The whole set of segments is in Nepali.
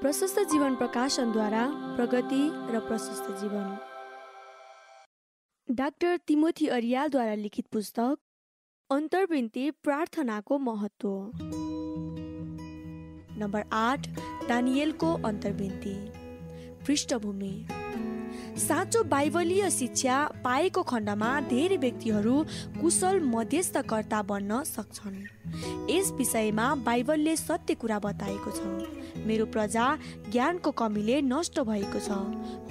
प्रशस्त जीवन प्रकाशनद्वारा प्रगति र प्रशस्त जीवन। डाक्टर तिमोथी अरियालद्वारा लिखित पुस्तक अन्तर्विन्ती प्रार्थनाको महत्त्व। नम्बर आठ दानियलको अन्तर्विन्ती। पृष्ठभूमि। साँचो बाइबलीय शिक्षा पाएको खण्डमा धेरै व्यक्तिहरू कुशल मध्यस्थकर्ता बन्न सक्छन्। यस विषयमा बाइबलले सत्य कुरा बताएको छ। मेरो प्रजा ज्ञानको कमीले नष्ट भएको छ।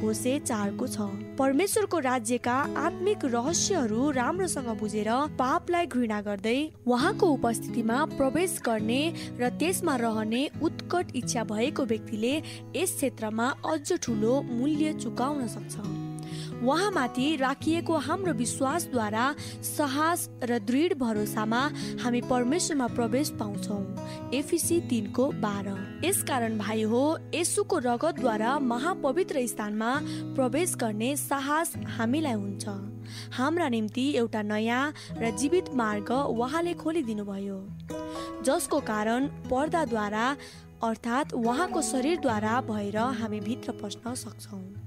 होसे चारको छ। परमेश्वरको राज्यका आत्मिक रहस्यहरू राम्रोसँग बुझेर पापलाई घृणा गर्दै उहाँको उपस्थितिमा प्रवेश गर्ने र त्यसमा रहने उत्कट इच्छा भएको व्यक्तिले यस क्षेत्रमा अझ ठुलो मूल्य चुकाउन सक्छ। उहाँमाथि राखिएको हाम्रो विश्वासद्वारा साहस र दृढ भरोसामा हामी परमेश्वरमा प्रवेश पाउँछौँ। एफिसी तिनको बाह्र। यसकारण भाइ हो यसुको रगतद्वारा महापवित्र स्थानमा प्रवेश गर्ने साहस हामीलाई हुन्छ। हाम्रा निम्ति एउटा नयाँ र जीवित मार्ग उहाँले खोलिदिनु भयो जसको कारण पर्दाद्वारा अर्थात् उहाँको शरीरद्वारा भएर हामी भित्र पस्न सक्छौँ।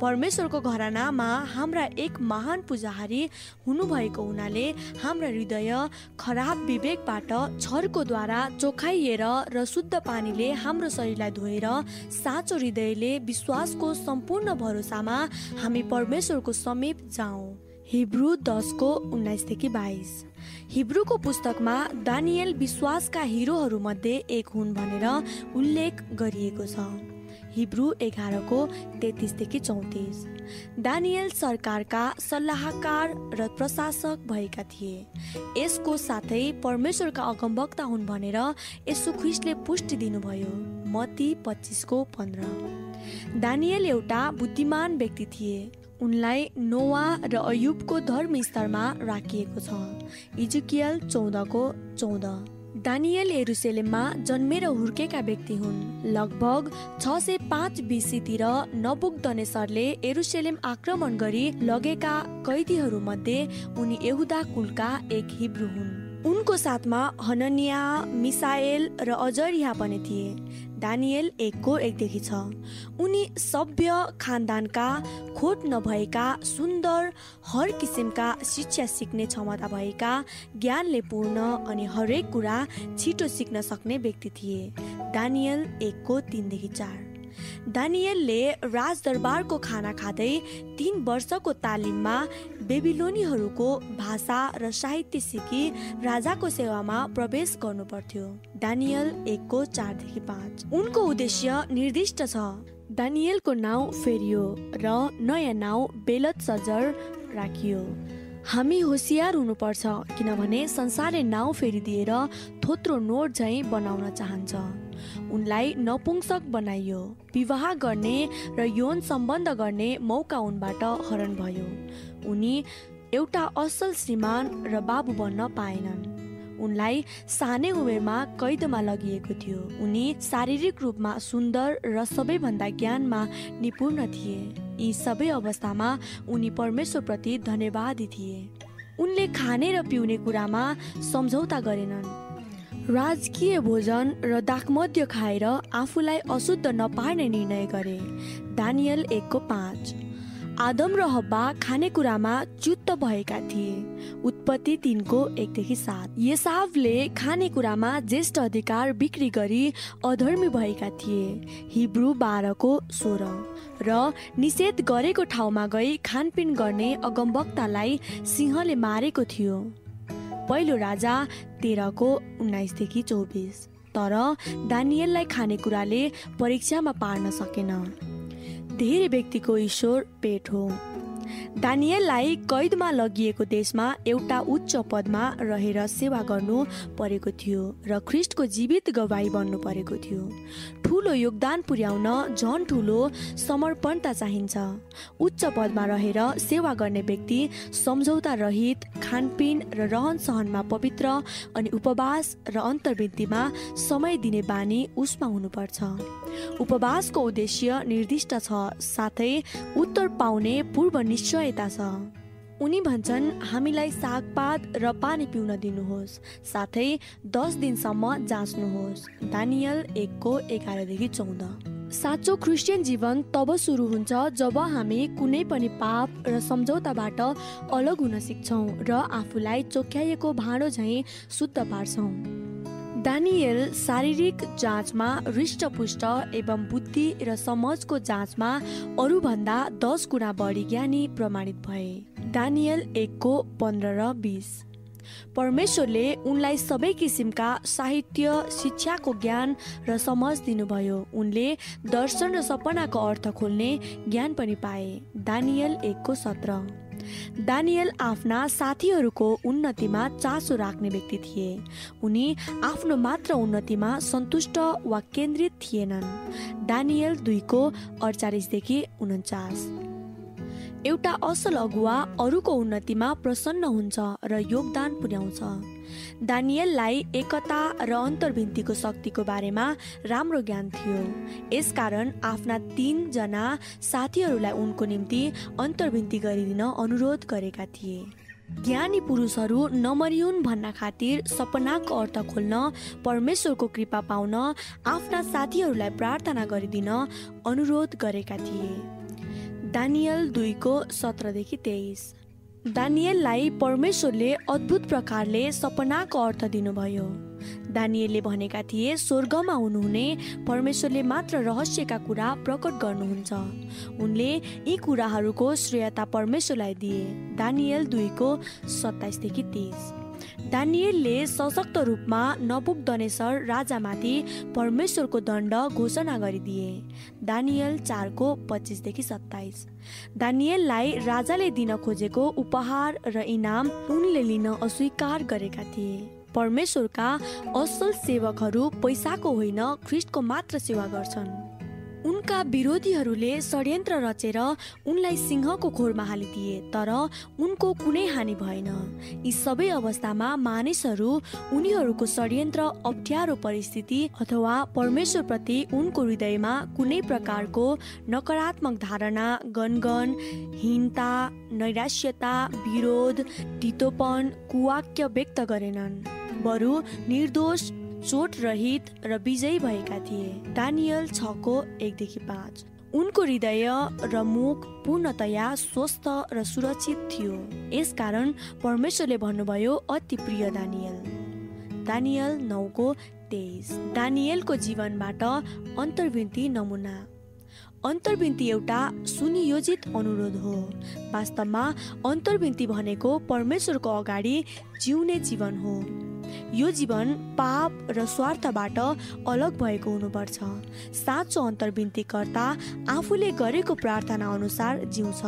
परमेश्वरको घरानामा हाम्रा एक महान पुजाहारी हुनुभएको हुनाले हाम्रा हृदय खराब विवेकबाट छर्कोद्वारा चोखाइएर र शुद्ध पानीले हाम्रो शरीरलाई धोएर साँचो हृदयले विश्वासको सम्पूर्ण भरोसामा हामी परमेश्वरको समीप जाउँ। हिब्रू दसको उन्नाइसदेखि बाइस। हिब्रूको पुस्तकमा दानियल विश्वासका हिरोहरूमध्ये एक हुन् भनेर उल्लेख गरिएको छ। हिब्रू एघारको तेत्तिसदेखि चौतिस। दानियल सरकारका सल्लाहकार र प्रशासक भएका थिए। यसको साथै परमेश्वरका अगमवक्ता हुन् भनेर यसो ख्रिस्टले पुष्टि दिनुभयो। मती पच्चिसको पन्ध्र। दानियल एउटा बुद्धिमान व्यक्ति थिए। उनलाई नोवा र अयुबको धर्म स्तरमा राखिएको छ। इजुकियल चौधको चौध। दानियल एरुसेलेममा जन्मेर हुर्केका व्यक्ति हुन्। लगभग छ सय पाँच बिसीतिर नबुकदनेसरले एरुसेलेम आक्रमण गरी लगेका कैदीहरूमध्ये उनी यहुदा कुलका एक हिब्रू हुन्। उनको साथमा हननिया मिसाएल र अजरिया पनि थिए। दानियल एकको एकदेखि छ। उनी सभ्य खानदानका खोट नभएका सुन्दर हर किसिमका शिक्षा सिक्ने क्षमता भएका ज्ञानले पूर्ण अनि हरेक कुरा छिटो सिक्न सक्ने व्यक्ति थिए। दानियल एकको तिनदेखि चार। दानियलले राजदरबारको खाना खाँदै तिन वर्षको तालिममा बेबिलोनीहरूको भाषा र साहित्य सिकी राजाको सेवामा प्रवेश गर्नु पर्थ्यो दानियल एकको चारदेखि पाँच। उनको उद्देश्य निर्दिष्ट छ। दानियलको नाउँ फेरियो र नयाँ नाउँ बेलत सजर राखियो। हामी होसियार हुनुपर्छ किनभने संसारले नाउँ फेरिदिएर थोत्रो नोट झैँ बनाउन चाहन्छ। उनलाई नपुंसक बनाइयो। विवाह गर्ने र यौन सम्बन्ध गर्ने मौका उनबाट हरण भयो। उनी एउटा असल श्रीमान र बाबु बन्न पाएनन्। उनलाई सानै उमेरमा कैदमा लगिएको थियो। उनी शारीरिक रूपमा सुन्दर र सबैभन्दा ज्ञानमा निपुण थिए। यी सबै अवस्थामा उनी परमेश्वरप्रति धन्यवादी थिए। उनले खाने र पिउने कुरामा सम्झौता गरेनन्। राजकीय भोजन र दागमध्य खाएर आफूलाई अशुद्ध नपार्ने निर्णय गरे। दानियल एकको पाँच। आदम र हब्बा खानेकुरामा च्युत्त भएका थिए। उत्पत्ति तिनको एकदेखि सात। यसावले खानेकुरामा ज्येष्ठ अधिकार बिक्री गरी अधर्मी भएका थिए। हिब्रू बाह्रको सोह्र। र निषेध गरेको ठाउँमा गई खानपिन गर्ने अगमवक्तालाई सिंहले मारेको थियो। पहिलो राजा तेह्रको उन्नाइसदेखि चौबिस। तर दानियललाई खानेकुराले परीक्षामा पार्न सकेन। धेरै व्यक्तिको ईश्वर पेट हो। दानियललाई कैदमा लगिएको देशमा एउटा उच्च पदमा रहेर सेवा गर्नु परेको थियो र ख्रिस्टको जीवित गवाई बन्नु परेको थियो। ठुलो योगदान पुर्याउन झन ठुलो समर्पणता चाहिन्छ। उच्च पदमा रहेर सेवा गर्ने व्यक्ति सम्झौता रहित खानपिन र रहन सहनमा पवित्र अनि उपवास र अन्तर्वृत्तिमा समय दिने बानी उसमा हुनुपर्छ। उपवासको उद्देश्य निर्दिष्ट छ साथै उत्तर पाउने पूर्व निश्चयता छ। उनी भन्छन् हामीलाई सागपात र पानी पिउन दिनुहोस् साथै दस दिनसम्म जाँच्नुहोस्। दानियल एकको एघारदेखि चौध। साँचो क्रिस्चियन जीवन तब सुरु हुन्छ जब हामी कुनै पनि पाप र सम्झौताबाट अलग हुन सिक्छौँ र आफूलाई चोख्याइएको भाँडो झैँ शुद्ध पार्छौँ। दानियल शारीरिक जाँचमा हृष्टपुष्ट एवं बुद्धि र समझको जाँचमा अरूभन्दा दस गुणा बढी ज्ञानी प्रमाणित भए। दानियल एकको पन्ध्र र बिस। परमेश्वरले उनलाई सबै किसिमका साहित्य शिक्षाको ज्ञान र समझ दिनुभयो। उनले दर्शन र सपनाको अर्थ खोल्ने ज्ञान पनि पाए। दानियल एकको सत्र। दानियल आफ्ना साथीहरूको उन्नतिमा चासो राख्ने व्यक्ति थिए। उनी आफ्नो मात्र उन्नतिमा सन्तुष्ट वा केन्द्रित थिएनन्। दानियल दुईको अडचालिसदेखि उन्चास। एउटा असल अगुवा अरूको उन्नतिमा प्रसन्न हुन्छ र योगदान पुर्याउँछ। दानियललाई एकता र अन्तर्भिन्तीको शक्तिको बारेमा राम्रो ज्ञान थियो। यसकारण आफ्ना तिनजना साथीहरूलाई उनको निम्ति अन्तर्भिन्ती गरिदिन अनुरोध गरेका थिए। ज्ञानी पुरुषहरू नमरियुन् भन्न खातिर सपनाको अर्थ खोल्न परमेश्वरको कृपा पाउन आफ्ना साथीहरूलाई प्रार्थना गरिदिन अनुरोध गरेका थिए। दानियल दुईको सत्रदेखि तेइस। दानियललाई परमेश्वरले अद्भुत प्रकारले सपनाको अर्थ दिनुभयो। दानियलले भनेका थिए स्वर्गमा हुनुहुने परमेश्वरले मात्र रहस्यका कुरा प्रकट गर्नुहुन्छ। उनले यी कुराहरूको श्रेयता परमेश्वरलाई दिए। दानियल दुईको सत्ताइसदेखि तिस दानियलले सशक्त रूपमा नबुकदनेश्वर राजामाथि परमेश्वरको दण्ड घोषणा गरिदिए। दानियल चारको पच्चिसदेखि सत्ताइस। दानियललाई राजाले दिन खोजेको उपहार र इनाम उनले लिन अस्वीकार गरेका थिए। परमेश्वरका असल सेवकहरू पैसाको होइन ख्रिस्टको मात्र सेवा गर्छन्। उनका विरोधीहरूले षड्यन्त्र रचेर उनलाई सिंहको खोरमा हालिदिए तर उनको कुनै हानि भएन। यी सबै अवस्थामा मानिसहरू उनीहरूको षड्यन्त्र अप्ठ्यारो परिस्थिति अथवा परमेश्वरप्रति उनको हृदयमा कुनै प्रकारको नकारात्मक धारणा गनगन हिंता नैराश्यता विरोध तितोपन कुवाक्य व्यक्त गरेनन्। बरु निर्दोष चोट रहित र विजयी भएका थिए। दानियल छको एकदेखि पाँच। उनको हृदय र मुख पूर्णतया स्वस्थ र सुरक्षित थियो। यसकारण परमेश्वरले भन्नुभयो अति प्रिय दानियल। दानियल नौको तेइस। दानियलको जीवनबाट अन्तर्वृत्ति नमुना। अन्तर्वृत्ति एउटा सुनियोजित अनुरोध हो। वास्तवमा अन्तर्वृत्ति भनेको परमेश्वरको अगाडि जिउने जीवन हो। यो जीवन पाप र स्वार्थबाट अलग भएको हुनुपर्छ। साँचो अन्तर्विन्तीकर्ता आफूले गरेको प्रार्थना अनुसार जिउँछ।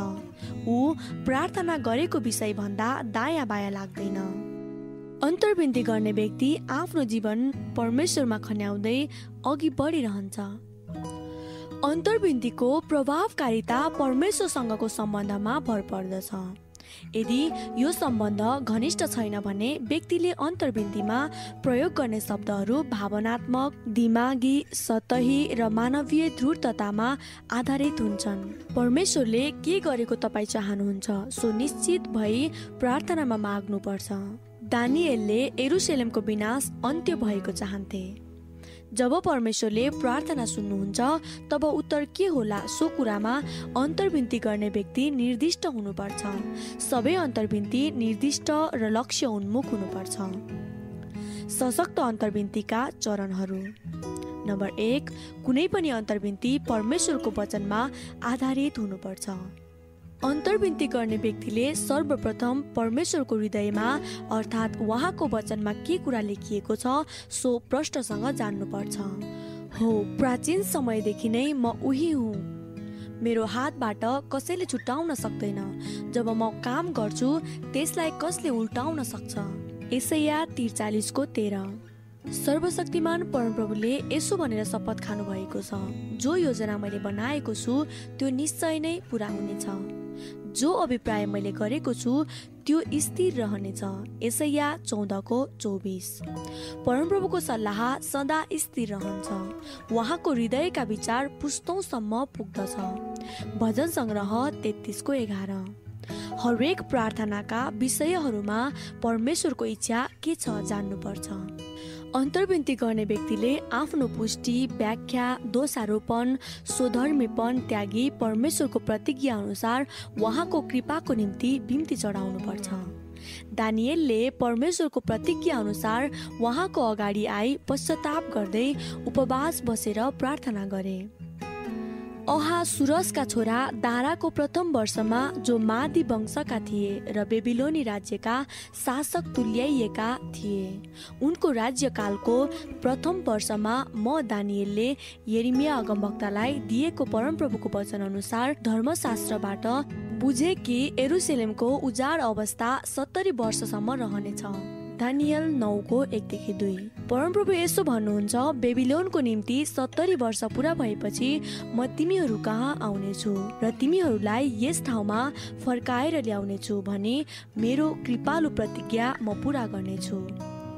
ऊ प्रार्थना गरेको विषय भन्दा दायाँ बायाँ लाग्दैन। अन्तर्विन्ती गर्ने व्यक्ति आफ्नो जीवन परमेश्वरमा खन्याउँदै अघि बढिरहन्छ। अन्तर्विन्तीको प्रभावकारिता परमेश्वरसँगको सम्बन्धमा भर पर्दछ। यदि यो सम्बन्ध घनिष्ठ छैन भने व्यक्तिले अन्तर्विन्तीमा प्रयोग गर्ने शब्दहरू भावनात्मक दिमागी सतही र मानवीय ध्रुततामा आधारित हुन्छन्। परमेश्वरले के गरेको तपाईँ चाहनुहुन्छ सो निश्चित भई प्रार्थनामा माग्नुपर्छ। दानियलले एरुसेलेमको विनाश अन्त्य भएको चाहन्थे। जब परमेश्वरले प्रार्थना सुन्नुहुन्छ तब उत्तर के होला सो कुरामा अन्तर्विन्ती गर्ने व्यक्ति निर्दिष्ट हुनुपर्छ। सबै अन्तर्विन्ती निर्दिष्ट र लक्ष्य उन्मुख हुनुपर्छ। सशक्त अन्तर्विन्तीका चरणहरू। नम्बर एक कुनै पनि अन्तर्विन्ती परमेश्वरको वचनमा आधारित हुनुपर्छ। अन्तर्विन्ती गर्ने व्यक्तिले सर्वप्रथम परमेश्वरको हृदयमा अर्थात् उहाँको वचनमा के कुरा लेखिएको छ सो प्रष्टसँग जान्नुपर्छ। हो प्राचीन समयदेखि नै म उही हुँ। मेरो हातबाट कसैले छुट्याउन सक्दैन। जब म काम गर्छु त्यसलाई कसले उल्टाउन सक्छ? यसैया त्रिचालिसको तेह्र। सर्वशक्तिमान परमप्रभुले यसो भनेर शपथ खानु भएको छ। जो योजना मैले बनाएको छु त्यो निश्चय नै पुरा हुनेछ। जो अभिप्राय मैले गरेको छु त्यो स्थिर रहनेछ। यसैया चौधको चौबिस। परमप्रभुको सल्लाह सदा स्थिर रहन्छ। उहाँको हृदयका विचार पुस्तौँसम्म पुग्दछ। भजन सङ्ग्रह तेत्तिसको एघार। हरेक प्रार्थनाका विषयहरूमा परमेश्वरको इच्छा के छ जान्नुपर्छ। अन्तर्विन्ती गर्ने व्यक्तिले आफ्नो पुष्टि व्याख्या दोषारोपण स्वधर्मीपन त्यागी परमेश्वरको प्रतिज्ञा अनुसार उहाँको कृपाको निम्ति बिम्ती चढाउनुपर्छ। दानियलले परमेश्वरको प्रतिज्ञा अनुसार उहाँको अगाडि आई पश्चाताप गर्दै उपवास बसेर प्रार्थना गरे। अहा सुरसका छोरा दाराको प्रथम वर्षमा जो मादी वंशका थिए र बेबिलोनी राज्यका शासक तुल्याइएका थिए। उनको राज्यकालको प्रथम वर्षमा म दानियलले यरिमिया अगमभक्तलाई दिएको परमप्रभुको वचन अनुसार धर्मशास्त्रबाट बुझे कि एरुसेलेमको उजाड अवस्था सत्तरी वर्षसम्म रहनेछ। दानियल नौको एकदेखि दुई। परमप्रभु यसो भन्नुहुन्छ बेबिलोनको निम्ति सत्तरी वर्ष पुरा भएपछि म तिमीहरू कहाँ आउनेछु र तिमीहरूलाई यस ठाउँमा फर्काएर ल्याउनेछु भने मेरो कृपालु प्रतिज्ञा म पुरा गर्नेछु।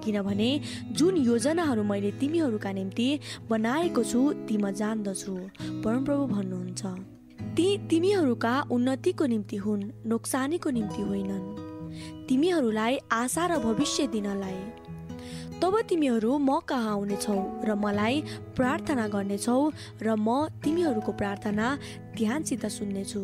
किनभने जुन योजनाहरू मैले तिमीहरूका निम्ति बनाएको छु ती म जान्दछु परमप्रभु भन्नुहुन्छ। ती तिमीहरूका उन्नतिको निम्ति हुन् नोक्सानीको निम्ति होइनन्। तिमीहरूलाई आशा र भविष्य दिनलाई। तब तिमीहरू म कहाँ आउनेछौ र मलाई प्रार्थना गर्नेछौ र म तिमीहरूको प्रार्थना ध्यानसित सुन्नेछु।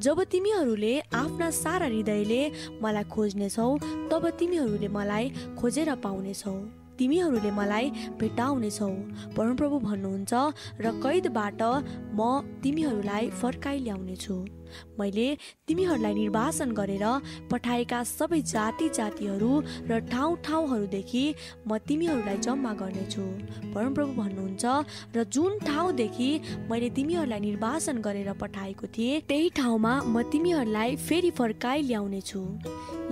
जब तिमीहरूले आफ्ना सारा हृदयले मलाई खोज्नेछौ तब तिमीहरूले मलाई खोजेर पाउनेछौ। तिमीहरूले मलाई भेटाउनेछौ परमप्रभु भन्नुहुन्छ र कैदबाट म तिमीहरूलाई फर्काइ ल्याउनेछु मैले तिमीहरूलाई निर्वासन गरेर पठाएका सबै जाति जातिहरू र ठाउँ ठाउँहरूदेखि म तिमीहरूलाई जम्मा गर्नेछु। परमप्रभु भन्नुहुन्छ र जुन ठाउँदेखि मैले तिमीहरूलाई निर्वासन गरेर पठाएको थिएँ त्यही ठाउँमा म तिमीहरूलाई फेरि फर्काइ ल्याउनेछु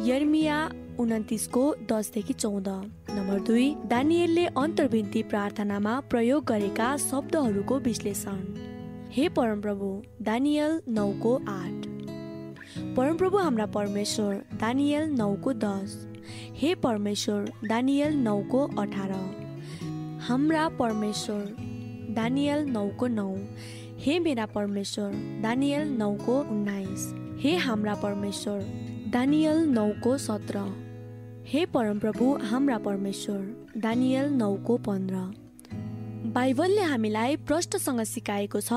यर्मिया उन्तिसको दसदेखि चौध। नम्बर दुई दानियलले अन्तर्भिन्ती प्रार्थनामा प्रयोग गरेका शब्दहरूको विश्लेषण। हे परमप्रभु दानियल नौको आठ। परमप्रभु हाम्रा परमेश्वर दानियल नौको दस। हे परमेश्वर दानियल नौको अठार। हाम्रा परमेश्वर दानियल नौको नौ। हे मेरा परमेश्वर दानियल नौको उन्नाइस। हे हाम्रा परमेश्वर दानियल नौको सत्र। हे परमप्रभु हाम्रा परमेश्वर दानियल नौको पन्ध्र। बाइबलले हामीलाई प्रष्टसँग सिकाएको छ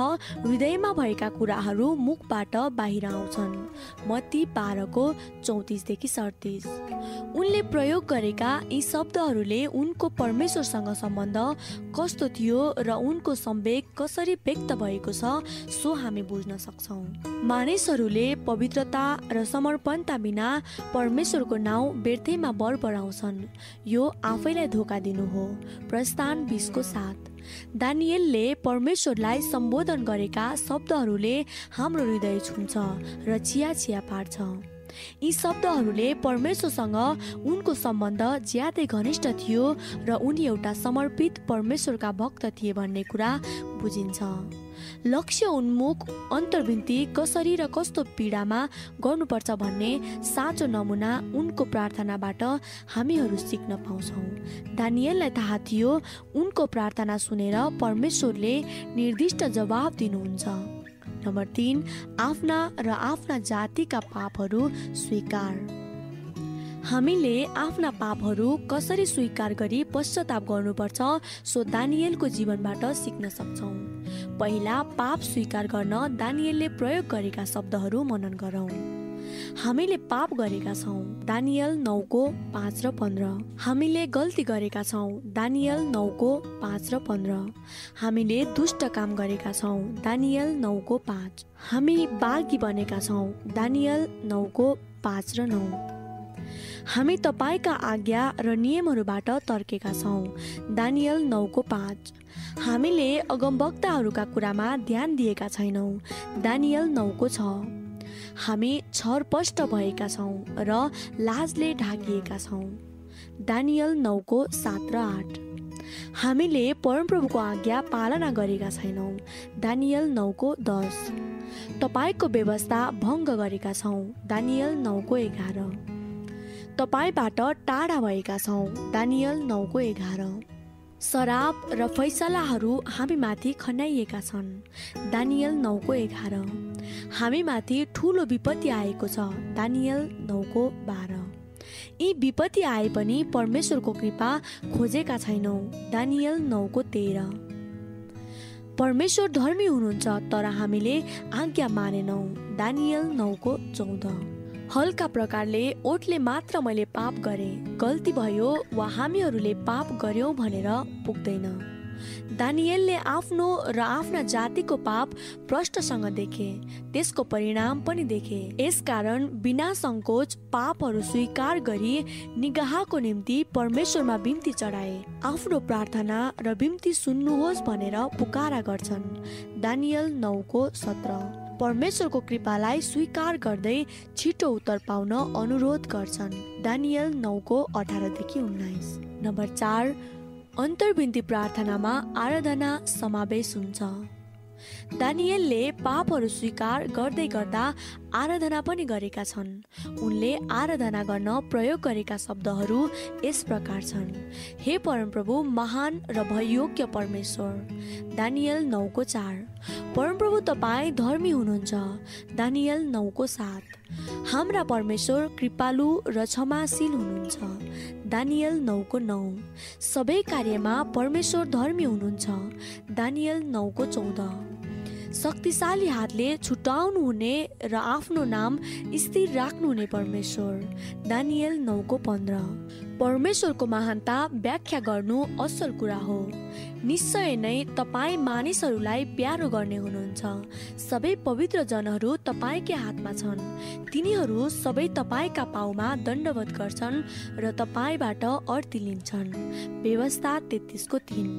हृदयमा भएका कुराहरू मुखबाट बाहिर आउँछन्। मती बाह्रको चौतिसदेखि सडतिस। उनले प्रयोग गरेका यी शब्दहरूले उनको परमेश्वरसँग सम्बन्ध कस्तो थियो र उनको सम्वेक कसरी व्यक्त भएको छ सो हामी बुझ्न सक्छौँ। मानिसहरूले पवित्रता र समर्पणता बिना परमेश्वरको नाउँ व्यर्थैमा बढाउँछन् यो आफैलाई धोका दिनु हो। प्रस्थान बिसको साथ दानियलले परमेश्वरलाई सम्बोधन गरेका शब्दहरूले हाम्रो हृदय छुन्छ र चिया चिया पार्छ। यी शब्दहरूले परमेश्वरसँग उनको सम्बन्ध ज्यादै घनिष्ठ थियो र उनी एउटा समर्पित परमेश्वरका भक्त थिए भन्ने कुरा बुझिन्छ। लक्ष्य उन्मुख अन्तर्भिन्ती कसरी र कस्तो पीडामा गर्नुपर्छ भन्ने साँचो नमुना उनको प्रार्थनाबाट हामीहरू सिक्न पाउँछौँ। दानियललाई थाहा थियो उनको प्रार्थना सुनेर परमेश्वरले निर्दिष्ट जवाब दिनुहुन्छ। नम्बर तिन आफ्ना र आफ्ना जातिका पापहरू स्वीकार। हामीले आफ्ना पापहरू कसरी स्वीकार गरी पश्चाताप गर्नुपर्छ सो दानियलको जीवनबाट सिक्न सक्छौँ। पहिला पाप स्वीकार गर्न दानियलले प्रयोग गरेका शब्दहरू मनन गरौँ। हामीले पाप गरेका छौँ दानियल नौको पाँच र पन्ध्र। हामीले गल्ती गरेका छौँ दानियल नौको पाँच र पन्ध्र। हामीले दुष्ट काम गरेका छौँ दानियल नौको पाँच। हामी बाघी बनेका छौँ दानियल नौको पाँच र नौ। हामी तपाईँका आज्ञा र नियमहरूबाट तर्केका छौँ। दानियल नौको पाँच। हामीले अगमवक्ताहरूका कुरामा ध्यान दिएका छैनौँ। दानियल नौको छ। हामी छरपष्ट भएका छौँ र लाजले ढाकिएका छौँ। दानियल नौको सात र आठ। हामीले परमप्रभुको आज्ञा पालना गरेका छैनौँ। दानियल नौको दस। तपाईँको व्यवस्था भङ्ग गरेका छौँ। दानियल नौको एघार। तपाईँबाट टाढा भएका छौँ। दानियल नौको एघार। शराब र फैसलाहरू हामीमाथि खनाइएका छन्। दानियल नौको एघार। हामीमाथि ठुलो विपत्ति आएको छ। दानियल नौको बाह्र। यी विपत्ति आए पनि परमेश्वरको कृपा खोजेका छैनौँ। दानियल नौको तेह्र। परमेश्वर धर्मी हुनुहुन्छ तर हामीले आज्ञा मानेनौँ। दानियल नौको चौध। हल्का प्रकारले ओठले मात्र मैले पाप गरेँ। गल्ती भयो वा हामीहरूले पाप गर्यौँ भनेर पुग्दैन। दानियलले आफ्नो र आफ्ना जातिको पाप प्रष्टसँग देखे त्यसको परिणाम पनि देखे। यसकारण बिना सङ्कोच पापहरू स्वीकार गरी निगाहको निम्ति परमेश्वरमा बिम्ती चढाए। आफ्नो प्रार्थना र बिम्ती सुन्नुहोस् भनेर पुकारा गर्छन्। दानियल नौको सत्र। परमेश्वरको कृपालाई स्वीकार गर्दै छिटो उत्तर पाउन अनुरोध गर्छन्। दानियल नौको अठारदेखि उन्नाइस। नम्बर चार अन्तर्विन्ती प्रार्थनामा आराधना समावेश हुन्छ। दानियलले पापहरू स्वीकार गर्दै गर्दा आराधना पनि गरेका छन्। उनले आराधना गर्न प्रयोग गरेका शब्दहरू यस प्रकार छन्। हे परमप्रभु महान र भयोग्य परमेश्वर दानियल नौको चार। परमप्रभु तपाईँ धर्मी हुनुहुन्छ। दानियल नौको सात। हाम्रा परमेश्वर कृपालु र क्षमाशील हुनुहुन्छ। दानियल नौको नौ। सबै कार्यमा परमेश्वर धर्मी हुनुहुन्छ। दानियल नौको चौध। शक्तिशाली हातले छुट्याउनु हुने र आफ्नो नाम स्थिर राख्नुहुने परमेश्वर। दानियल नौको पन्ध्र। परमेश्वरको महानता व्याख्या गर्नु असल कुरा हो। निश्चय नै तपाईँ मानिसहरूलाई प्यारो गर्ने हुनुहुन्छ। सबै पवित्र जनहरू तपाईँकै हातमा छन्। तिनीहरू सबै तपाईँका पाउमा दण्डवत गर्छन् र तपाईँबाट अर्थी लिन्छन्। व्यवस्था तेत्तिसको तिन।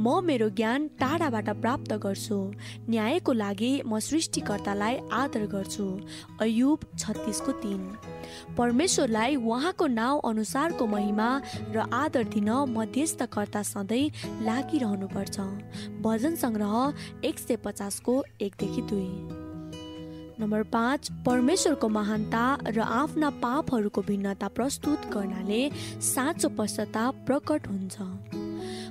म मेरो ज्ञान टाढाबाट प्राप्त गर्छु। न्यायको लागि म सृष्टिकर्तालाई आदर गर्छु। अयुब छत्तिसको तिन। परमेश्वरलाई उहाँको नाउँ अनुसारको महिमा र आदर दिन मध्यस्थकर्ता सधैँ लागिरहनुपर्छ। भजन सङ्ग्रह एक सय पचासको एकदेखि दुई। नम्बर पाँच परमेश्वरको महानता र आफ्ना पापहरूको भिन्नता प्रस्तुत गर्नाले साँचो पश्चाताप प्रकट हुन्छ।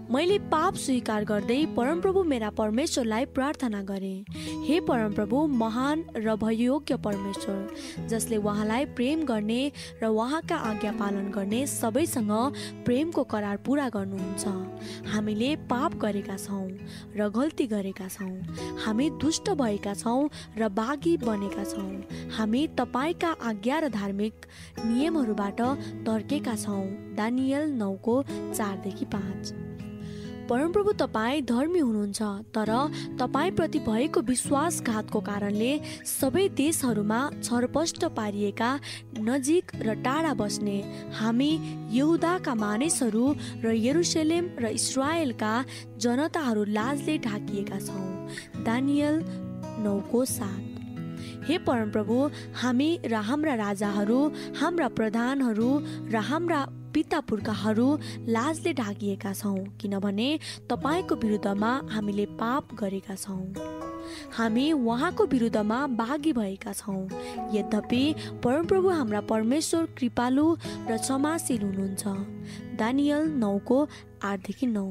मैले पाप स्वीकार गर्दै परमप्रभु मेरा परमेश्वरलाई प्रार्थना गरेँ। हे परमप्रभु महान र भयोग्य परमेश्वर जसले उहाँलाई प्रेम गर्ने र उहाँका आज्ञा पालन गर्ने सबैसँग प्रेमको करार पुरा गर्नुहुन्छ। हामीले पाप गरेका छौँ र गल्ती गरेका छौँ। हामी दुष्ट भएका छौँ र बाघी बनेका छौँ। हामी तपाईँका आज्ञा र धार्मिक नियमहरूबाट तर्केका छौँ। दानियल नौको चारदेखि पाँच। परमप्रभु तपाईँ धर्मी हुनुहुन्छ तर तपाईँप्रति भएको विश्वासघातको कारणले सबै देशहरूमा छरपष्ट पारिएका नजिक र टाढा बस्ने हामी यहुदाका मानिसहरू र यरुसलेम र इस्रायलका जनताहरू लाजले ढाकिएका छौँ। दानियल नौको साथ हे परमप्रभु हामी र हाम्रा राजाहरू हाम्रा प्रधानहरू र हाम्रा पिता पुर्खाहरू लाजले ढाकिएका छौँ किनभने तपाईँको विरुद्धमा हामीले पाप गरेका छौँ। हामी उहाँको विरुद्धमा बाघी भएका छौँ। यद्यपि परमप्रभु हाम्रा परमेश्वर कृपालु र क्षमाशील हुनुहुन्छ। दानियल नौको आठदेखि नौ।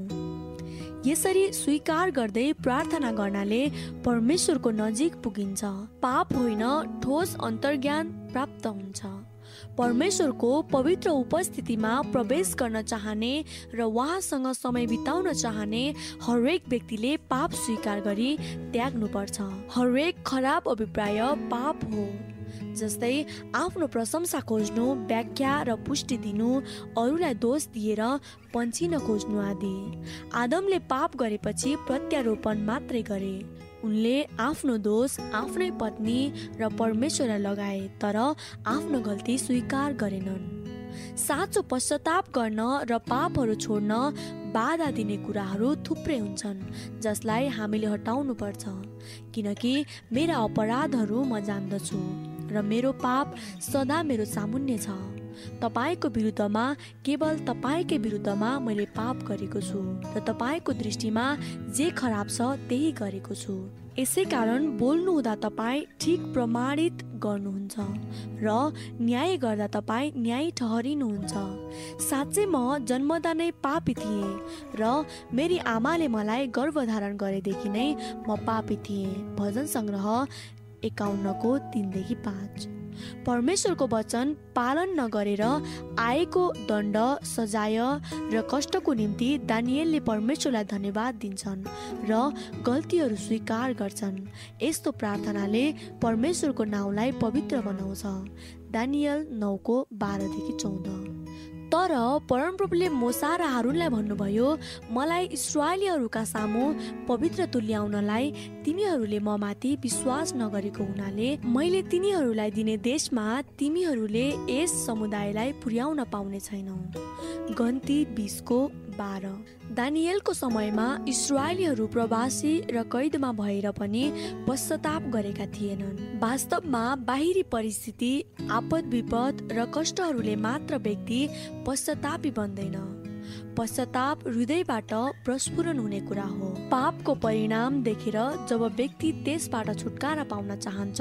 यसरी स्वीकार गर्दै प्रार्थना गर्नाले परमेश्वरको नजिक पुगिन्छ। पाप होइन ठोस अन्तर्ज्ञान प्राप्त हुन्छ। परमेश्वरको पवित्र उपस्थितिमा प्रवेश गर्न चाहने र उहाँसँग समय बिताउन चाहने हरेक व्यक्तिले पाप स्वीकार गरी त्याग्नुपर्छ। हरेक खराब अभिप्राय पाप हो। जस्तै आफ्नो प्रशंसा खोज्नु व्याख्या र पुष्टि दिनु अरूलाई दोष दिएर पन्छिन खोज्नु आदि। आदमले पाप गरेपछि प्रत्यारोपण मात्रै गरे। उनले आफ्नो दोष आफ्नै पत्नी र परमेश्वरलाई लगाए तर आफ्नो गल्ती स्वीकार गरेनन्। साँचो पश्चाताप गर्न र पापहरू छोड्न बाधा दिने कुराहरू थुप्रै हुन्छन् जसलाई हामीले हटाउनु पर्छ किनकि मेरा अपराधहरू म जान्दछु र मेरो पाप सदा मेरो सामुन्य छ। तपाईँको विरुद्धमा केवल तपाईँकै विरुद्धमा मैले पाप गरेको छु र तपाईँको दृष्टिमा जे खराब छ त्यही गरेको छु। यसै कारण बोल्नु हुँदा तपाईँ ठिक प्रमाणित गर्नुहुन्छ र न्याय गर्दा तपाईँ न्याय ठहरिनुहुन्छ। साँच्चै म जन्मदा नै पापी थिएँ र मेरी आमाले मलाई गर्भधारण गरेदेखि नै म पापी थिएँ। भजन सङ्ग्रह एकाउन्नको तिनदेखि पाँच। परमेश्वरको वचन पालन नगरेर आएको दण्ड सजाय र कष्टको निम्ति दानियलले परमेश्वरलाई धन्यवाद दिन्छन् र गल्तीहरू स्वीकार गर्छन्। यस्तो प्रार्थनाले परमेश्वरको नाउँलाई पवित्र बनाउँछ। दानियल नौको बाह्रदेखि चौध। तर परमप्रभुले मोसा र हारुनलाई भन्नुभयो मलाई इसरायलीहरूका सामु पवित्र तुल्याउनलाई तिमीहरूले म माथि विश्वास नगरेको हुनाले मैले तिनीहरूलाई दिने देशमा तिमीहरूले यस समुदायलाई पुर्याउन पाउने छैनौ। गन्ती बिसको बाह्र। दानियलको समयमा इसरायलीहरू प्रवासी र कैदमा भएर पनि पश्चाताप गरेका थिएनन्। वास्तवमा बाहिरी परिस्थिति आपद विपद र कष्टहरूले मात्र व्यक्ति पश्चातापी बन्दैन। पश्चाताप हृदयबाट प्रस्फुरन हुने कुरा हो। पापको परिणाम देखेर जब व्यक्ति त्यसबाट छुटकारा पाउन चाहन्छ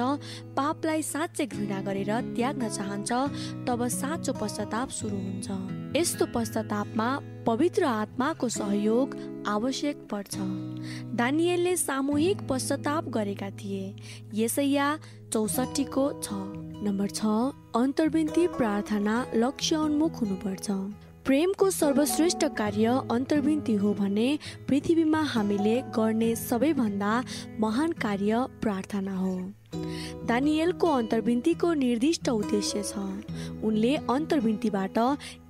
पापलाई साँच्चै घृणा गरेर त्याग्न चाहन्छ तब साँचो पश्चाताप सुरु हुन्छ। यस्तो पश्चातापमा पवित्र आत्माको सहयोग आवश्यक पर्छ। दानियलले सामूहिक पश्चाताप गरेका थिए। यसैया चौसठीको छ। नम्बर छ अन्तर्विन्ती प्रार्थना लक्ष्य उन्मुख हुनुपर्छ। प्रेमको सर्वश्रेष्ठ कार्य अन्तर्विन्ती हो भने पृथ्वीमा हामीले गर्ने सबैभन्दा महान कार्य प्रार्थना हो। दानियलको अन्तर्विन्तीको निर्दिष्ट उद्देश्य छ। उनले अन्तर्विन्तीबाट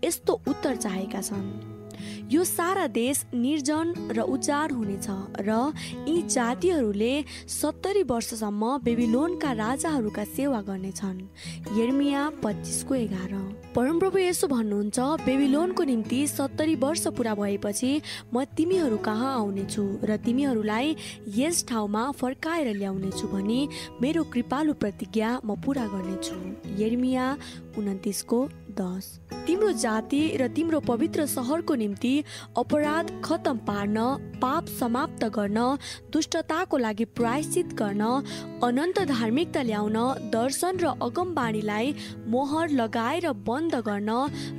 यस्तो उत्तर चाहेका छन्। यो सारा देश निर्जन र उजाड हुनेछ र यी जातिहरूले सत्तरी वर्षसम्म बेबिलोनका राजाहरूका सेवा गर्नेछन्। यर्मिया पच्चिसको एघार। परमप्रभु यसो भन्नुहुन्छ बेबिलोनको निम्ति सत्तरी वर्ष पुरा भएपछि म तिमीहरू कहाँ आउनेछु र तिमीहरूलाई यस ठाउँमा फर्काएर ल्याउनेछु भने मेरो कृपालु प्रतिज्ञा म पुरा गर्नेछु यर्मिया उन्तिसको दस। तिम्रो जाति र तिम्रो पवित्र सहरको निम्ति अपराध खतम पार्न पाप समाप्त गर्न दुष्टताको लागि प्रायश्चित गर्न अनन्त धार्मिकता ल्याउन दर्शन र अगमबाणीलाई मोहर लगाएर बन्द गर्न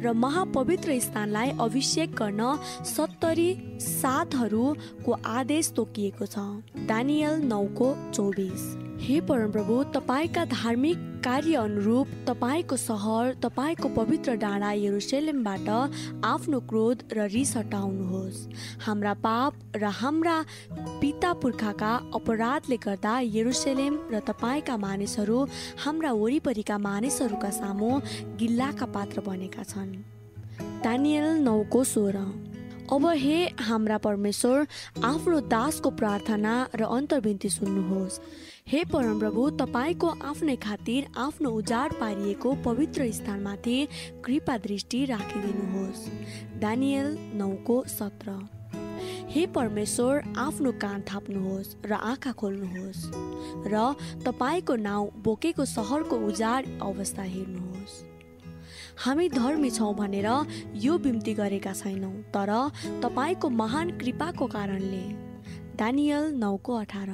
र महापवित्र स्थानलाई अभिषेक गर्न सत्तरी सातहरूको आदेश तोकिएको छ। दानियल नौको चौबिस। हे परमप्रभु तपाईँका धार्मिक कार्य अनुरूप तपाईँको सहर तपाईँको पवित्र डाँडा यरुसेलेमबाट आफ्नो क्रोध र रिस हटाउनुहोस्। हाम्रा पाप र हाम्रा पिता पुर्खाका अपराधले गर्दा यरुसेलेम र तपाईँका मानिसहरू हाम्रा वरिपरिका मानिसहरूका सामु गिल्लाका पात्र बनेका छन्। दानियल नौको सोह्र। अब हे हाम्रा परमेश्वर आफ्नो दासको प्रार्थना र अन्तर्विन्ती सुन्नुहोस्। हे परमप्रभु तपाईँको आफ्नै खातिर आफ्नो उजाड पारिएको पवित्र स्थानमाथि कृपा दृष्टि राखिदिनुहोस्। दानियल नौको सत्र। हे परमेश्वर आफ्नो कान थाप्नुहोस् र आँखा खोल्नुहोस् र तपाईँको नाउँ बोकेको सहरको उजाड अवस्था हेर्नुहोस्। हामी धर्मी छौँ भनेर यो बिम्ती गरेका छैनौँ तर तपाईँको महान कृपाको कारणले। दानियल नौको अठार।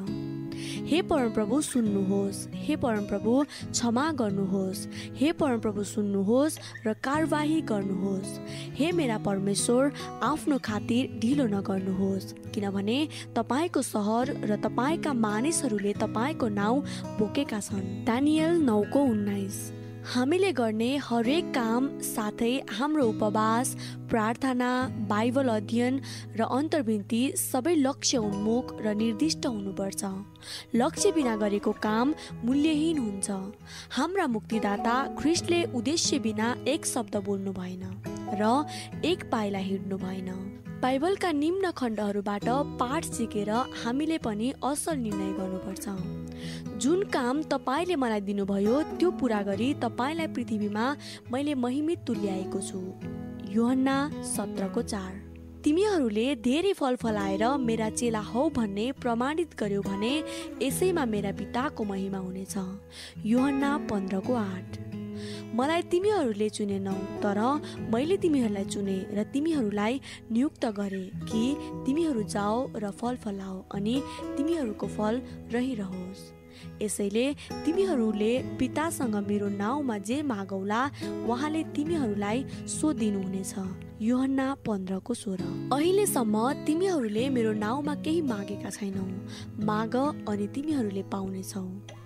हे परमप्रभु सुन्नुहोस्। हे परमप्रभु क्षमा गर्नुहोस्। हे परमप्रभु सुन्नुहोस् र कारवाही गर्नुहोस्। हे मेरा परमेश्वर आफ्नो खातिर ढिलो नगर्नुहोस् किनभने तपाईँको सहर र तपाईँका मानिसहरूले तपाईँको नाउँ बोकेका छन्। दानियल नौको उन्नाइस। हामीले गर्ने हरेक काम साथै हाम्रो उपवास प्रार्थना बाइबल अध्ययन र अन्तर्विन्ती सबै लक्ष्य उन्मुख र निर्दिष्ट हुनुपर्छ। लक्ष्य बिना गरेको काम मूल्यहीन हुन्छ। हाम्रा मुक्तिदाता ख्रिस्टले उद्देश्य बिना एक शब्द बोल्नु भएन र एक पाइला हिँड्नु भएन। बाइबलका निम्न खण्डहरूबाट पाठ सिकेर हामीले पनि असल निर्णय गर्नुपर्छ। जुन काम तपाईँले मलाई दिनुभयो त्यो पुरा गरी तपाईँलाई पृथ्वीमा मैले महिमित तुल्याएको छु। योहन्ना सत्रको चार। तिमीहरूले धेरै फल फलाएर मेरा चेला हौ भन्ने प्रमाणित गर्यो भने यसैमा मेरा पिताको महिमा हुनेछ। योहन्ना पन्ध्रको आठ। मलाई तिमीहरूले चुनेनौ तर मैले तिमीहरूलाई चुने र तिमीहरूलाई नियुक्त गरे कि तिमीहरू जाओ र फल फलाओ अनि तिमीहरूको फल रहिरहोस्। यसैले तिमीहरूले पितासँग मेरो नाउँमा जे मागौला उहाँले तिमीहरूलाई सो दिनुहुनेछ। योहन्ना पन्ध्रको सोह्र। अहिलेसम्म तिमीहरूले मेरो नाउँमा केही मागेका छैनौ। माग अनि तिमीहरूले पाउनेछौ।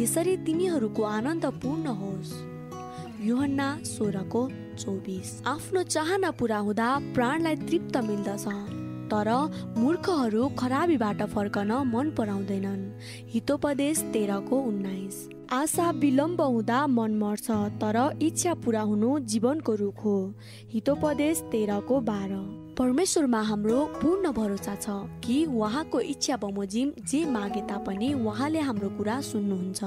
यसरी तिमीहरूको आनन्द पूर्ण होस्। योहन्ना सोह्रको चौबिस। आफ्नो चाहना पुरा हुँदा प्राणलाई तृप्त मिल्दछ तर मूर्खहरू खराबीबाट फर्कन मन पराउँदैनन्। हितोपदेश तेह्रको उन्नाइस। आशा विलम्ब हुँदा मन मर्छ तर इच्छा पुरा हुनु जीवनको रुख हो। हितोपदेश तेह्रको बाह्र। परमेश्वरमा हाम्रो पूर्ण भरोसा छ कि उहाँको इच्छा बमोजिम जे मागे तापनि उहाँले हाम्रो कुरा सुन्नुहुन्छ।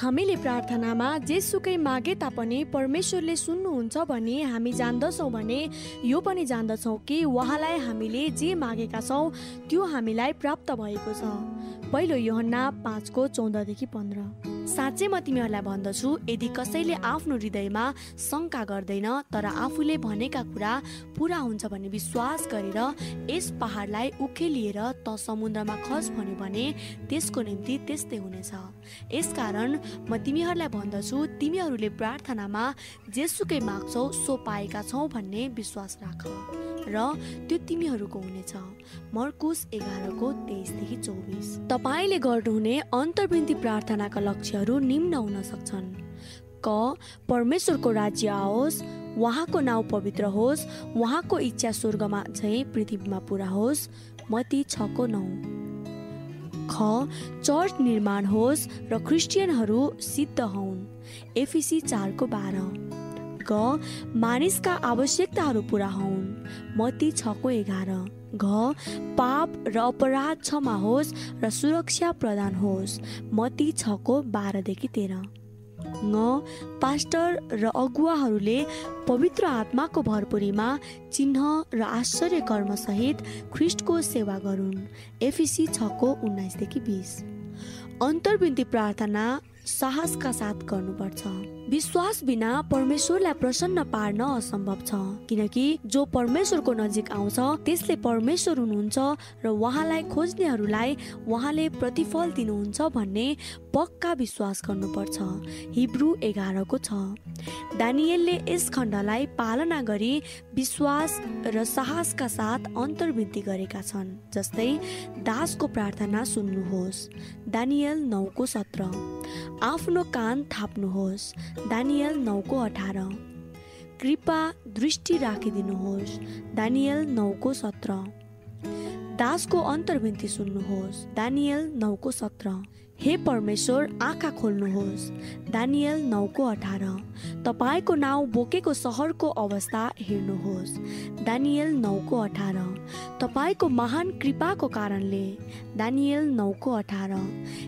हामीले प्रार्थनामा जेसुकै मागे तापनि परमेश्वरले सुन्नुहुन्छ भने हामी जान्दछौँ भने यो पनि जान्दछौँ कि उहाँलाई हामीले जे मागेका छौँ त्यो हामीलाई प्राप्त भएको छ। पहिलो योहन्ना पाँचको चौधदेखि पन्ध्र। साँच्चै म तिमीहरूलाई भन्दछु यदि कसैले आफ्नो हृदयमा शङ्का गर्दैन तर आफूले भनेका कुरा पुरा हुन्छ भन्ने विश्वास गरेर यस पहाडलाई उखेलिएर त समुद्रमा खस भन्यो भने त्यसको निम्ति त्यस्तै हुनेछ। यसकारण म तिमीहरूलाई भन्दछु तिमीहरूले प्रार्थनामा जेसुकै माग्छौ सो पाएका छौ भन्ने विश्वास राख। र त्यो तिमीहरूको हुनेछ। मर्कुस एघारको तेइसदेखि चौबिस। तपाईँले गर्नुहुने अन्तर्वृन्ती प्रार्थनाका लक्ष्यहरू निम्न हुन सक्छन्। क परमेश्वरको राज्य आओस् उहाँको नाउँ पवित्र होस् उहाँको इच्छा स्वर्गमा झैँ पृथ्वीमा पुरा होस् मती छको नौ। ख चर्च निर्माण होस् र क्रिस्चियनहरू सिद्ध हुन्। एफिसी चारको बाह्र। ग मानिसका आवश्यकताहरू पुरा हुन्। मती छको एघार। घ पाप र अपराध क्षमा होस् र सुरक्षा प्रदान होस्। मती छको बाह्रदेखि तेह्र। न पास्टर र अगुवाहरूले पवित्र आत्माको भरपुरीमा चिन्ह र आश्चर्य कर्मसहित ख्रिस्टको सेवा गरून्। एफिसी छको उन्नाइसदेखि बिस। अन्तर्विन्ती प्रार्थना साहसका साथ गर्नुपर्छ। विश्वास बिना परमेश्वरलाई प्रसन्न पार्न असम्भव छ। किनकि जो परमेश्वरको नजिक आउँछ त्यसले परमेश्वर हुनुहुन्छ र उहाँलाई खोज्नेहरूलाई उहाँले प्रतिफल दिनुहुन्छ भन्ने पक्का विश्वास गर्नुपर्छ। हिब्रू एघारको छ। दानियलले यस खण्डलाई पालना गरी विश्वास र साहसका साथ अन्तर्वृद्धि गरेका छन् जस्तै दासको प्रार्थना सुन्नुहोस्। दानियल नौको सत्र। आफ्नो कान थाप्नुहोस्। दानियल नौको अठार। कृपा दृष्टि राखिदिनुहोस्। दानियल नौको सत्र। दासको अन्तर्विन्ती सुन्नुहोस्। दानियल नौको सत्र। हे परमेश्वर आँखा खोल्नुहोस्। दानियल नौको अठार। तपाईँको नाउँ बोकेको सहरको अवस्था हेर्नुहोस्। दानियल नौको अठार। तपाईँको महान कृपाको कारणले दानियल नौको अठार।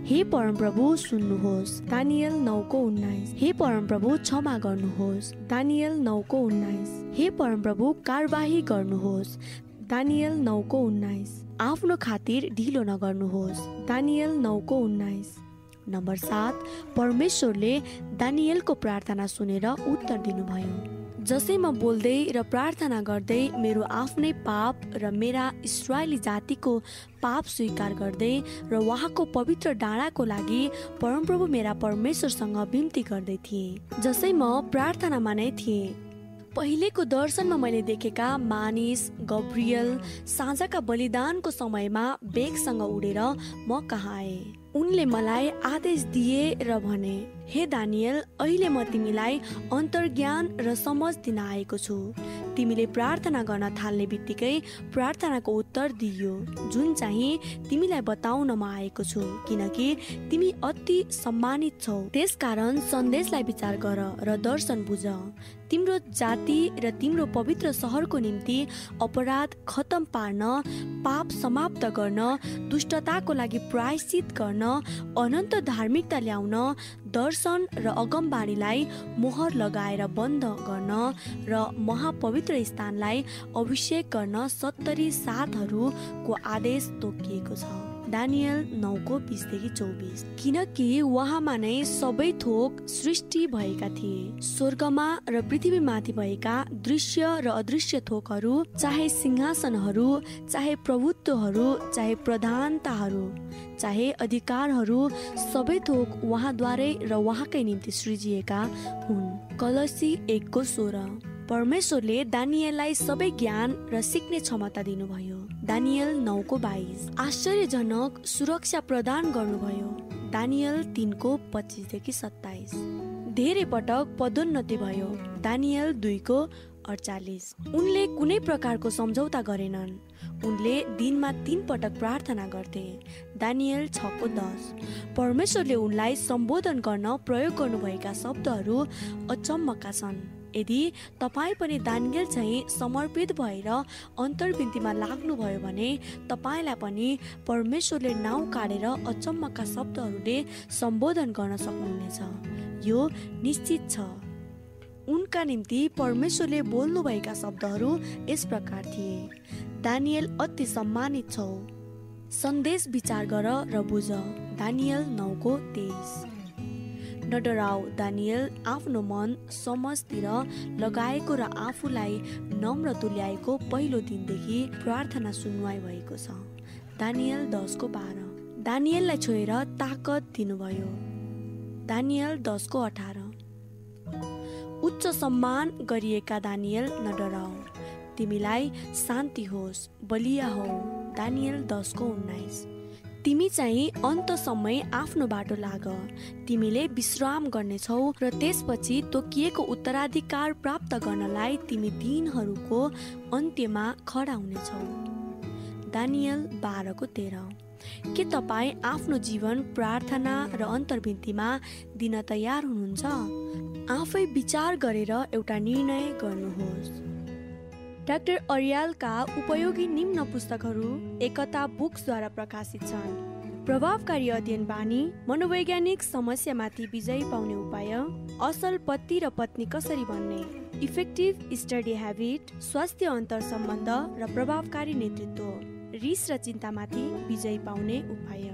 हे परमप्रभु सुन्नुहोस्। दानियल नौको उन्नाइस। हे परमप्रभु क्षमा गर्नुहोस्। दानियल नौको उन्नाइस। हे परमप्रभु कारवाही गर्नुहोस्। दानियल नौको उन्नाइस। आफ्नो खातिर ढिलो नगर्नुहोस्। दानियल नौको उन्नाइस। नम्बर सात परमेश्वरले दानियलको प्रार्थना सुनेर उत्तर दिनुभयो। जसैमा बोल्दै र प्रार्थना गर्दै मेरो आफ्नै पाप र मेरा इस्रायली जातिको पाप स्वीकार गर्दै र उहाँको पवित्र डाँडाको लागि परमप्रभु मेरा परमेश्वरसँग बिन्ती गर्दै थिएँ। जसै म प्रार्थनामा नै थिएँ। पहिलेको दर्शनमा मैले देखेका मानिस गब्रियल साँझका बलिदानको समयमा बेगसँग उडेर म कहाँ आए? उनले मलाई आदेश दिए र भने हे दानियल अहिले म तिमीलाई अन्तर्ज्ञान र समझ दिन आएको छु। तिमीले प्रार्थना गर्न थाल्ने बित्तिकै प्रार्थनाको उत्तर दिइयो। जुन चाहिँ तिमीलाई बताउनमा आएको छु किनकि तिमी अति सम्मानित छौ। त्यसकारण सन्देशलाई विचार गर र दर्शन बुझ। तिम्रो जाति र तिम्रो पवित्र सहरको निम्ति अपराध खतम पार्न पाप समाप्त गर्न दुष्टताको लागि प्रायश्चित गर्न अनन्त धार्मिकता ल्याउन दर्शन र अगमबाणीलाई मोहर लगाएर बन्द गर्न र महापवित्र स्थानलाई अभिषेक गर्न सत्तरी साथहरूको आदेश तोकिएको छ। दानियल नौको बिसदेखि चौबिस। किनकि उहाँमा नै सबै थोक सृष्टि भएका थिए। स्वर्गमा र पृथ्वीमाथि भएका दृश्य र अदृश्य थोकहरू चाहे सिंहासनहरू चाहे प्रभुत्वहरू चाहे प्रधानताहरू चाहे अधिकारहरू सबै थोक उहाँद्वारै र उहाँकै निम्ति सृजिएका हुन्। कलसी एकको सोह्र परमेश्वरले दानियललाई सबै ज्ञान र सिक्ने क्षमता दिनुभयो। दानियल नौको बाइस। आश्चर्यजनक सुरक्षा प्रदान गर्नुभयो। दानियल तिनको पच्चिसदेखि सत्ताइस। धेरै पटक पदोन्नति भयो। दानियल दुईको अडचालिस। उनले कुनै प्रकारको सम्झौता गरेनन्। उनले दिनमा तिन पटक प्रार्थना गर्थे। दानियल छको दस। परमेश्वरले उनलाई सम्बोधन गर्न प्रयोग गर्नुभएका शब्दहरू अचम्मका छन्। यदि तपाईँ पनि दानियल चाहिँ समर्पित भएर अन्तर्विन्तीमा लाग्नुभयो भने तपाईँलाई पनि परमेश्वरले नाउँ काटेर अचम्मका शब्दहरूले सम्बोधन गर्न सक्नुहुनेछ। यो निश्चित छ। उनका निम्ति परमेश्वरले बोल्नुभएका शब्दहरू यस प्रकार थिए। दानियल अति सम्मानित छौ। सन्देश विचार गर र बुझ। दानियल नौको तेइस। नडराउ दानियल आफ्नो मन समाजतिर लगाएको र आफूलाई नम्र तुल्याएको पहिलो दिनदेखि प्रार्थना सुनवाई भएको छ। दानियल दसको बाह्र। दानियललाई छोएर ताकत दिनुभयो। दानियल दसको अठार। उच्च सम्मान गरिएका दानियल नडराउ। तिमीलाई शान्ति होस् बलिया हो। दानियल दसको उन्नाइस। तिमी चाहिँ अन्तसम्मै आफ्नो बाटो लाग। तिमीले विश्राम गर्नेछौ र त्यसपछि तोकिएको उत्तराधिकार प्राप्त गर्नलाई तिमी दिनहरूको अन्त्यमा खडा हुनेछौ। दानियल बाह्रको तेह्र। के तपाईँ आफ्नो जीवन प्रार्थना र अन्तर्भिन्तीमा दिन तयार हुनुहुन्छ? आफै विचार गरेर एउटा निर्णय गर्नुहोस्। डाक्टर अरियालका उपयोगी निम्न पुस्तकहरू एकता बुक्सद्वारा प्रकाशित छन्। प्रभावकारी अध्ययन बानी मनोवैज्ञानिक समस्यामाथि विजय पाउने उपाय असल पति र पत्नी कसरी बन्ने इफेक्टिभ स्टडी हेबिट स्वास्थ्य अन्तर सम्बन्ध र प्रभावकारी नेतृत्व रिस र चिन्तामाथि विजय पाउने उपाय।